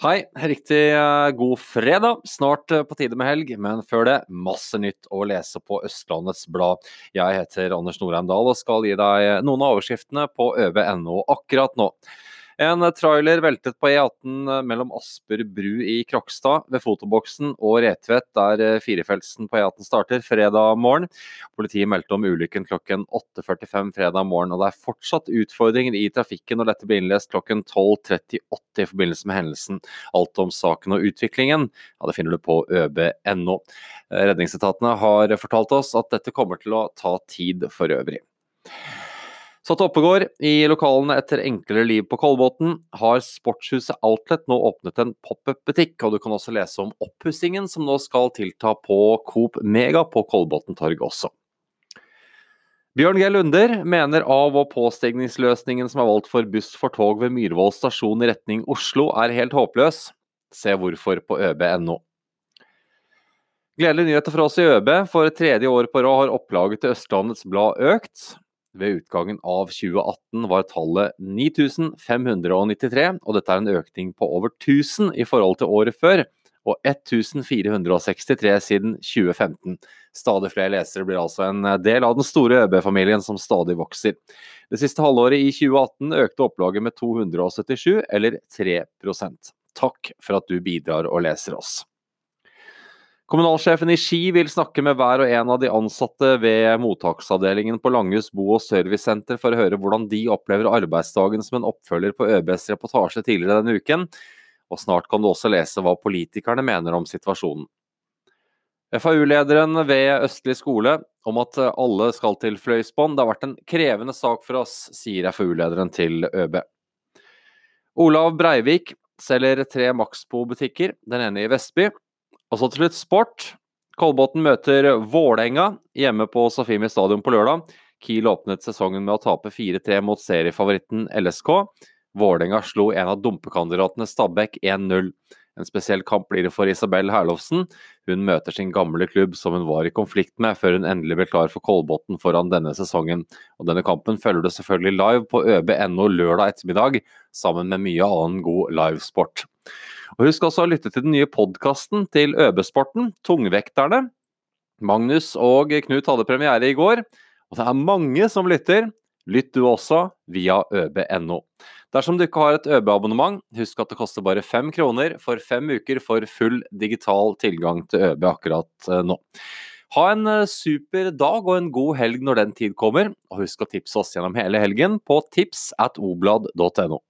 Hei, riktig eh, god fredag. Snart eh, på tide med helg, men før det masse nytt å lese på Østlandets Blad. Jeg heter Anders Norheim Dahl og skal gi deg noen av overskriftene på øv.no akkurat nå. En trailer veltet på E18 mellom Asper bru i Krokstad ved fotoboksen og Retvet, der eh, firefeltsen på E18 starter, fredag morgen. Politiet meldte om ulykken klokken 8.45 fredag morgen, og det er fortsatt utfordringer i trafikken når dette blir innlest klokken 12.38 i forbindelse med hendelsen. Alt om saken og utviklingen ja, det finner du på øb.no. Redningsetatene har fortalt oss at dette kommer til å ta tid for øvrig. Til Oppegård. I lokalene etter enklere liv på Kolbotn har sportshuset Outlet nå åpnet en pop-up-butikk, og du kan også lese om oppussingen som nå skal tilta på Coop Mega på Kolbotn torg også. Bjørn G. Lunder mener av- og påstigningsløsningen som er valgt for buss for tog ved Myhrvold stasjon i retning Oslo, er helt håpløs. Se hvorfor på øb.no. Gledelige nyheter for oss i ØB. For tredje år på rad har opplaget til Østlandets Blad økt. Ved utgangen av 2018 var tallet 9593, og dette er en økning på over 1000 i forhold til året før, og 1463 siden 2015. Stadig flere lesere blir altså en del av den store ØB-familien som stadig vokser. Det siste halvåret i 2018 økte opplaget med 277, eller 3% Takk for at du bidrar og leser oss. Kommunalsjefen i Ski vil snakke med hver og en av de ansatte ved mottaksavdelingen på Langhus bo- og servicesenter for å høre hvordan de opplever arbeidsdagen som en oppfølger på ØBs reportasje tidligere denne uken. Og snart kan du også lese hva politikerne mener om situasjonen. FAU-lederen ved Østlig skole om at alle skal til Fløysbånd. Det har vært en krevende sak for oss, sier FAU-lederen til ØB. Olav Breivik selger tre Maxbo-butikker, den ene i Vestby og så til slutt sport. Kolbotn møter Vålerenga hjemme på Safimi stadion på lørdag. Kiel åpnet sesongen med å tape 4-3 mot seriefavoritten LSK. Vålerenga slo en av dumpekandidatene Stabæk 1-0. En spesiell kamp blir det for Isabel Herlovsen. Hun møter sin gamle klubb som hun var i konflikt med, før hun endelig ble klar for Kolbotn foran denne sesongen. Og Denne kampen følger du selvfølgelig live på øb.no lørdag ettermiddag, sammen med mye annen god livesport. Og Husk også å lytte til den nye podkasten til Øbesporten, Tungvekterne. Magnus og Knut hadde premiere i går, og det er mange som lytter. Lytt du også via øb.no. Dersom du ikke har et ØB-abonnement, husk at det koster bare fem kroner for fem uker for full digital tilgang til ØB akkurat eh, nå. Ha en eh, super dag og en god helg når den tid kommer, og husk å tipse oss gjennom hele helgen på tips at oblad.no.